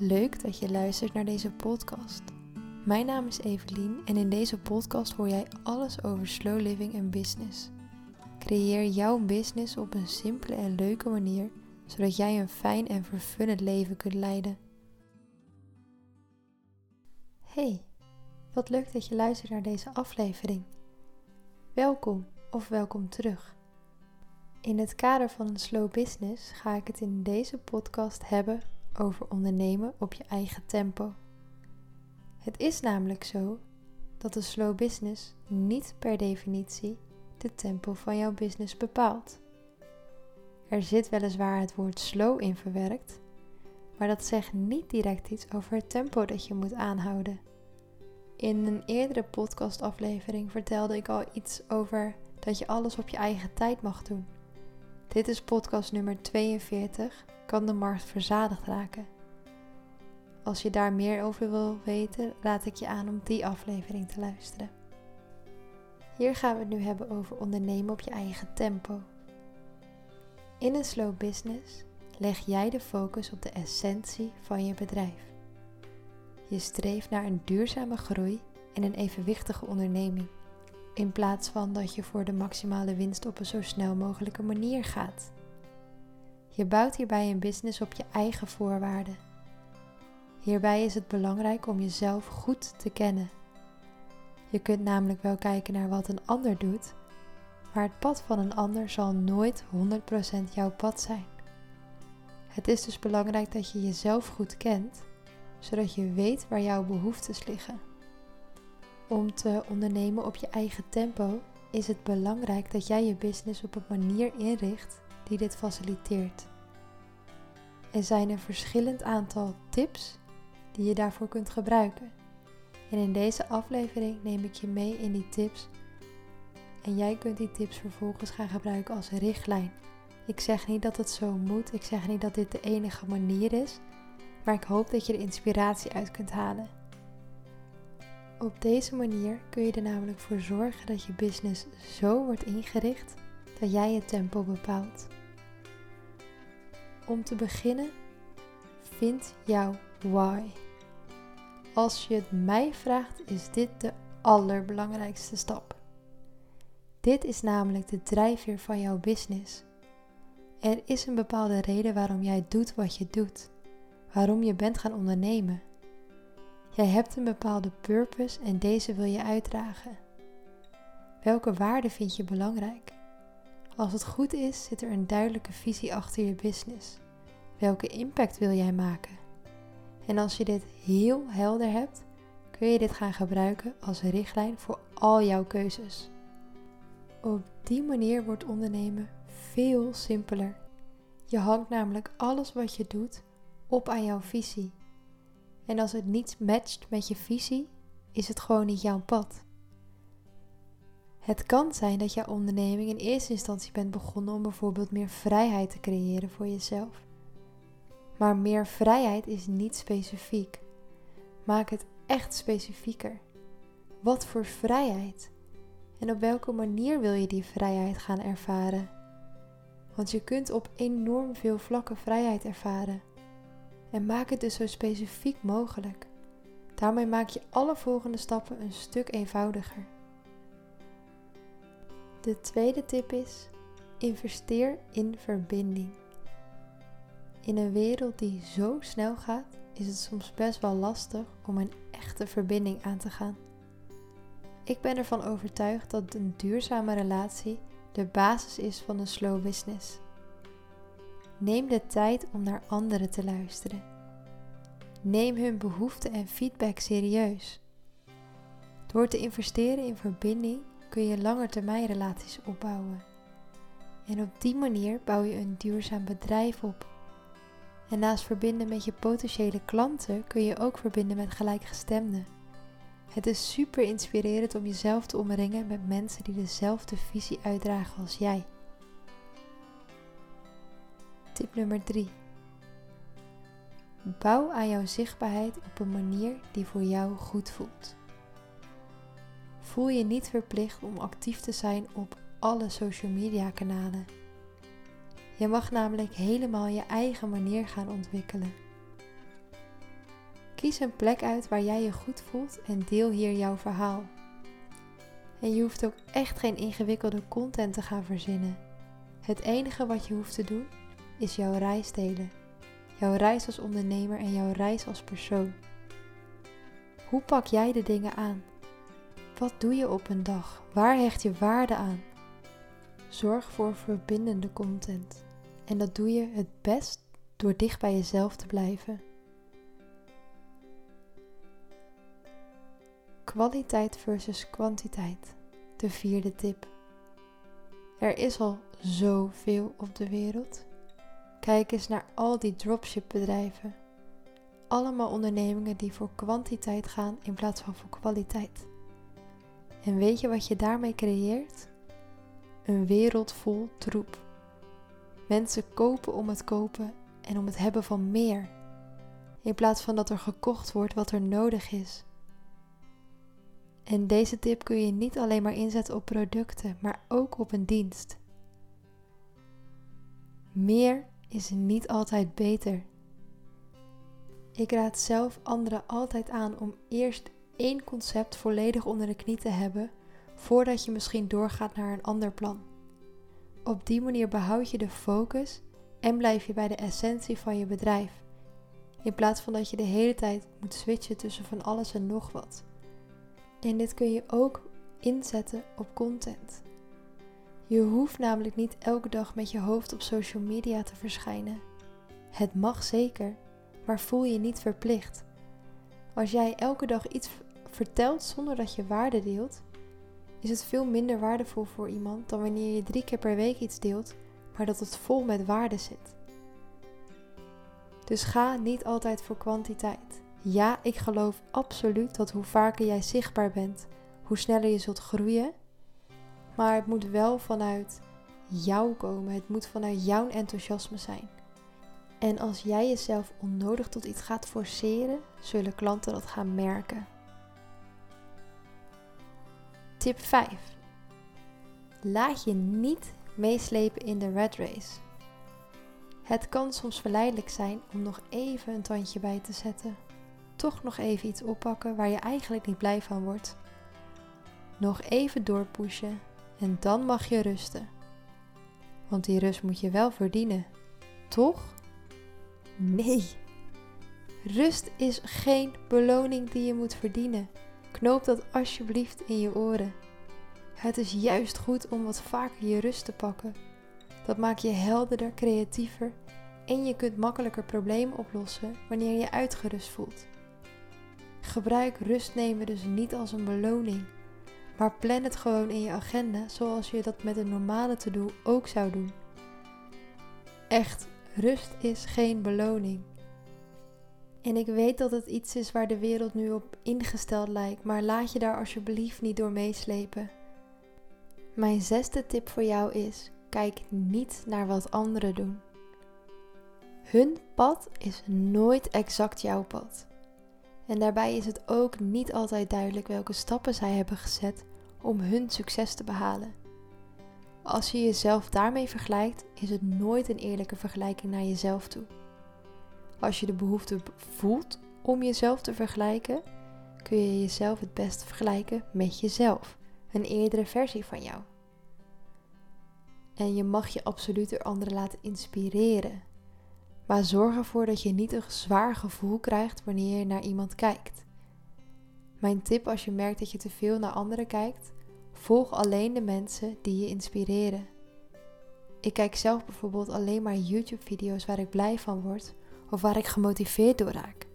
Leuk dat je luistert naar deze podcast. Mijn naam is Evelien en in deze podcast hoor jij alles over slow living en business. Creëer jouw business op een simpele en leuke manier, zodat jij een fijn en vervullend leven kunt leiden. Hey, wat leuk dat je luistert naar deze aflevering. Welkom of welkom terug. In het kader van een slow business ga ik het in deze podcast hebben over ondernemen op je eigen tempo. Het is namelijk zo dat een slow business niet per definitie de tempo van jouw business bepaalt. Er zit weliswaar het woord slow in verwerkt, maar dat zegt niet direct iets over het tempo dat je moet aanhouden. In een eerdere podcastaflevering vertelde ik al iets over dat je alles op je eigen tijd mag doen. Dit is podcast nummer 42 kan de markt verzadigd raken. Als je daar meer over wil weten, raad ik je aan om die aflevering te luisteren. Hier gaan we het nu hebben over ondernemen op je eigen tempo. In een slow business leg jij de focus op de essentie van je bedrijf. Je streeft naar een duurzame groei en een evenwichtige onderneming, in plaats van dat je voor de maximale winst op een zo snel mogelijke manier gaat. Je bouwt hierbij een business op je eigen voorwaarden. Hierbij is het belangrijk om jezelf goed te kennen. Je kunt namelijk wel kijken naar wat een ander doet, maar het pad van een ander zal nooit 100% jouw pad zijn. Het is dus belangrijk dat je jezelf goed kent, zodat je weet waar jouw behoeftes liggen. Om te ondernemen op je eigen tempo is het belangrijk dat jij je business op een manier inricht die dit faciliteert. Er zijn een verschillend aantal tips die je daarvoor kunt gebruiken. En in deze aflevering neem ik je mee in die tips. En jij kunt die tips vervolgens gaan gebruiken als richtlijn. Ik zeg niet dat het zo moet, ik zeg niet dat dit de enige manier is, maar ik hoop dat je er inspiratie uit kunt halen. Op deze manier kun je er namelijk voor zorgen dat je business zo wordt ingericht dat jij het tempo bepaalt. Om te beginnen, vind jouw why. Als je het mij vraagt, is dit de allerbelangrijkste stap. Dit is namelijk de drijfveer van jouw business. Er is een bepaalde reden waarom jij doet wat je doet, waarom je bent gaan ondernemen. Jij hebt een bepaalde purpose en deze wil je uitdragen. Welke waarden vind je belangrijk? Als het goed is, zit er een duidelijke visie achter je business. Welke impact wil jij maken? En als je dit heel helder hebt, kun je dit gaan gebruiken als richtlijn voor al jouw keuzes. Op die manier wordt ondernemen veel simpeler. Je hangt namelijk alles wat je doet op aan jouw visie. En als het niet matcht met je visie, is het gewoon niet jouw pad. Het kan zijn dat jouw onderneming in eerste instantie bent begonnen om bijvoorbeeld meer vrijheid te creëren voor jezelf. Maar meer vrijheid is niet specifiek. Maak het echt specifieker. Wat voor vrijheid? En op welke manier wil je die vrijheid gaan ervaren? Want je kunt op enorm veel vlakken vrijheid ervaren. En maak het dus zo specifiek mogelijk. Daarmee maak je alle volgende stappen een stuk eenvoudiger. De tweede tip is: investeer in verbinding. In een wereld die zo snel gaat, is het soms best wel lastig om een echte verbinding aan te gaan. Ik ben ervan overtuigd dat een duurzame relatie de basis is van een slow business. Neem de tijd om naar anderen te luisteren. Neem hun behoeften en feedback serieus. Door te investeren in verbinding kun je langetermijnrelaties opbouwen. En op die manier bouw je een duurzaam bedrijf op. En naast verbinden met je potentiële klanten kun je ook verbinden met gelijkgestemden. Het is super inspirerend om jezelf te omringen met mensen die dezelfde visie uitdragen als jij. Tip nummer 3. Bouw aan jouw zichtbaarheid op een manier die voor jou goed voelt. Voel je niet verplicht om actief te zijn op alle social media kanalen. Je mag namelijk helemaal je eigen manier gaan ontwikkelen. Kies een plek uit waar jij je goed voelt en deel hier jouw verhaal. En je hoeft ook echt geen ingewikkelde content te gaan verzinnen. Het enige wat je hoeft te doen is jouw reis delen. Jouw reis als ondernemer en jouw reis als persoon. Hoe pak jij de dingen aan? Wat doe je op een dag? Waar hecht je waarde aan? Zorg voor verbindende content. En dat doe je het best door dicht bij jezelf te blijven. Kwaliteit versus kwantiteit. De vierde tip. Er is al zoveel op de wereld. Kijk eens naar al die dropship bedrijven. Allemaal ondernemingen die voor kwantiteit gaan in plaats van voor kwaliteit. En weet je wat je daarmee creëert? Een wereld vol troep. Mensen kopen om het kopen en om het hebben van meer. In plaats van dat er gekocht wordt wat er nodig is. En deze tip kun je niet alleen maar inzetten op producten, maar ook op een dienst. Meer is niet altijd beter. Ik raad zelf anderen altijd aan om eerst één concept volledig onder de knie te hebben voordat je misschien doorgaat naar een ander plan. Op die manier behoud je de focus en blijf je bij de essentie van je bedrijf. In plaats van dat je de hele tijd moet switchen tussen van alles en nog wat. En dit kun je ook inzetten op content. Je hoeft namelijk niet elke dag met je hoofd op social media te verschijnen. Het mag zeker, maar voel je niet verplicht. Als jij elke dag iets vertelt zonder dat je waarde deelt, is het veel minder waardevol voor iemand dan wanneer je drie keer per week iets deelt, maar dat het vol met waarde zit. Dus ga niet altijd voor kwantiteit. Ja, ik geloof absoluut dat hoe vaker jij zichtbaar bent, hoe sneller je zult groeien. Maar het moet wel vanuit jou komen. Het moet vanuit jouw enthousiasme zijn. En als jij jezelf onnodig tot iets gaat forceren, zullen klanten dat gaan merken. Tip 5. Laat je niet meeslepen in de red race. Het kan soms verleidelijk zijn om nog even een tandje bij te zetten. Toch nog even iets oppakken waar je eigenlijk niet blij van wordt. Nog even doorpushen en dan mag je rusten. Want die rust moet je wel verdienen, toch? Nee. Rust is geen beloning die je moet verdienen. Knoop dat alsjeblieft in je oren. Het is juist goed om wat vaker je rust te pakken. Dat maakt je helderder, creatiever en je kunt makkelijker problemen oplossen wanneer je uitgerust voelt. Gebruik rust nemen dus niet als een beloning, maar plan het gewoon in je agenda zoals je dat met een normale to-do ook zou doen. Echt, rust is geen beloning. En ik weet dat het iets is waar de wereld nu op ingesteld lijkt, maar laat je daar alsjeblieft niet door meeslepen. Mijn zesde tip voor jou is: kijk niet naar wat anderen doen. Hun pad is nooit exact jouw pad. En daarbij is het ook niet altijd duidelijk welke stappen zij hebben gezet om hun succes te behalen. Als je jezelf daarmee vergelijkt, is het nooit een eerlijke vergelijking naar jezelf toe. Als je de behoefte voelt om jezelf te vergelijken, kun je jezelf het beste vergelijken met jezelf, een eerdere versie van jou. En je mag je absoluut door anderen laten inspireren. Maar zorg ervoor dat je niet een zwaar gevoel krijgt wanneer je naar iemand kijkt. Mijn tip als je merkt dat je te veel naar anderen kijkt, volg alleen de mensen die je inspireren. Ik kijk zelf bijvoorbeeld alleen maar YouTube-video's waar ik blij van word of waar ik gemotiveerd door raak.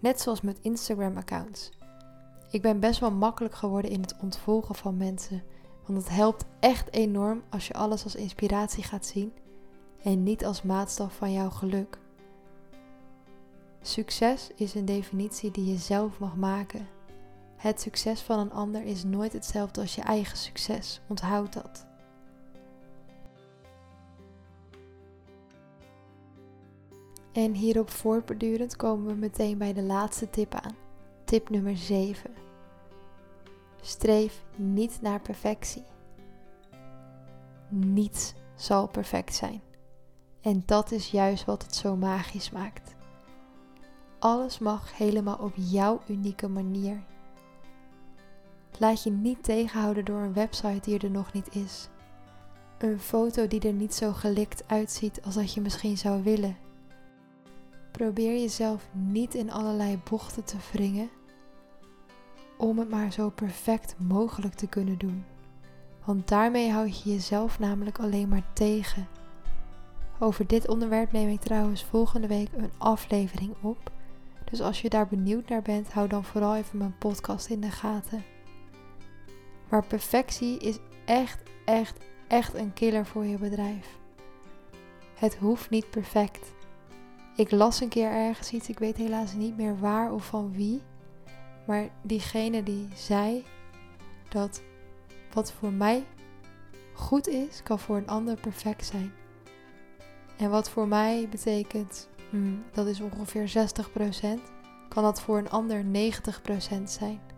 Net zoals met Instagram-accounts. Ik ben best wel makkelijk geworden in het ontvolgen van mensen, want het helpt echt enorm als je alles als inspiratie gaat zien en niet als maatstaf van jouw geluk. Succes is een definitie die je zelf mag maken. Het succes van een ander is nooit hetzelfde als je eigen succes. Onthoud dat. En hierop voortbordurend komen we meteen bij de laatste tip aan. Tip nummer 7. Streef niet naar perfectie. Niets zal perfect zijn. En dat is juist wat het zo magisch maakt. alles mag helemaal op jouw unieke manier. Laat je niet tegenhouden door een website die er nog niet is. Een foto die er niet zo gelikt uitziet als dat je misschien zou willen. Probeer jezelf niet in allerlei bochten te wringen om het maar zo perfect mogelijk te kunnen doen. Want daarmee houd je jezelf namelijk alleen maar tegen. Over dit onderwerp neem ik trouwens volgende week een aflevering op. Dus als je daar benieuwd naar bent, hou dan vooral even mijn podcast in de gaten. Maar perfectie is echt, echt, echt een killer voor je bedrijf. Het hoeft niet perfect. Ik las een keer ergens iets, ik weet helaas niet meer waar of van wie. Maar diegene die zei dat wat voor mij goed is, kan voor een ander perfect zijn. En wat voor mij betekent, hmm, dat is ongeveer 60%, kan dat voor een ander 90% zijn.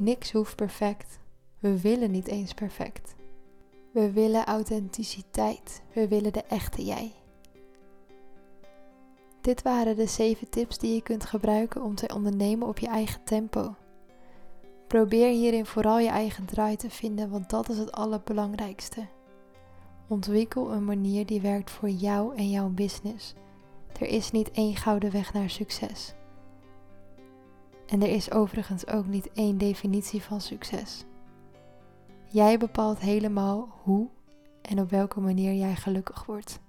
Niks hoeft perfect. We willen niet eens perfect. We willen authenticiteit. We willen de echte jij. Dit waren de 7 tips die je kunt gebruiken om te ondernemen op je eigen tempo. Probeer hierin vooral je eigen draai te vinden, want dat is het allerbelangrijkste. Ontwikkel een manier die werkt voor jou en jouw business. Er is niet één gouden weg naar succes. En er is overigens ook niet één definitie van succes. Jij bepaalt helemaal hoe en op welke manier jij gelukkig wordt.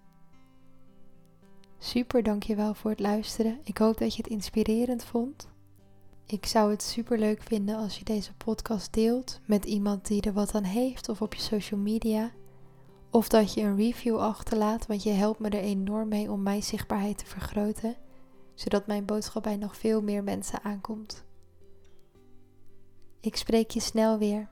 Super dankjewel voor het luisteren. Ik hoop dat je het inspirerend vond. Ik zou het super leuk vinden als je deze podcast deelt met iemand die er wat aan heeft of op je social media. Of dat je een review achterlaat, want je helpt me er enorm mee om mijn zichtbaarheid te vergroten, zodat mijn boodschap bij nog veel meer mensen aankomt. Ik spreek je snel weer.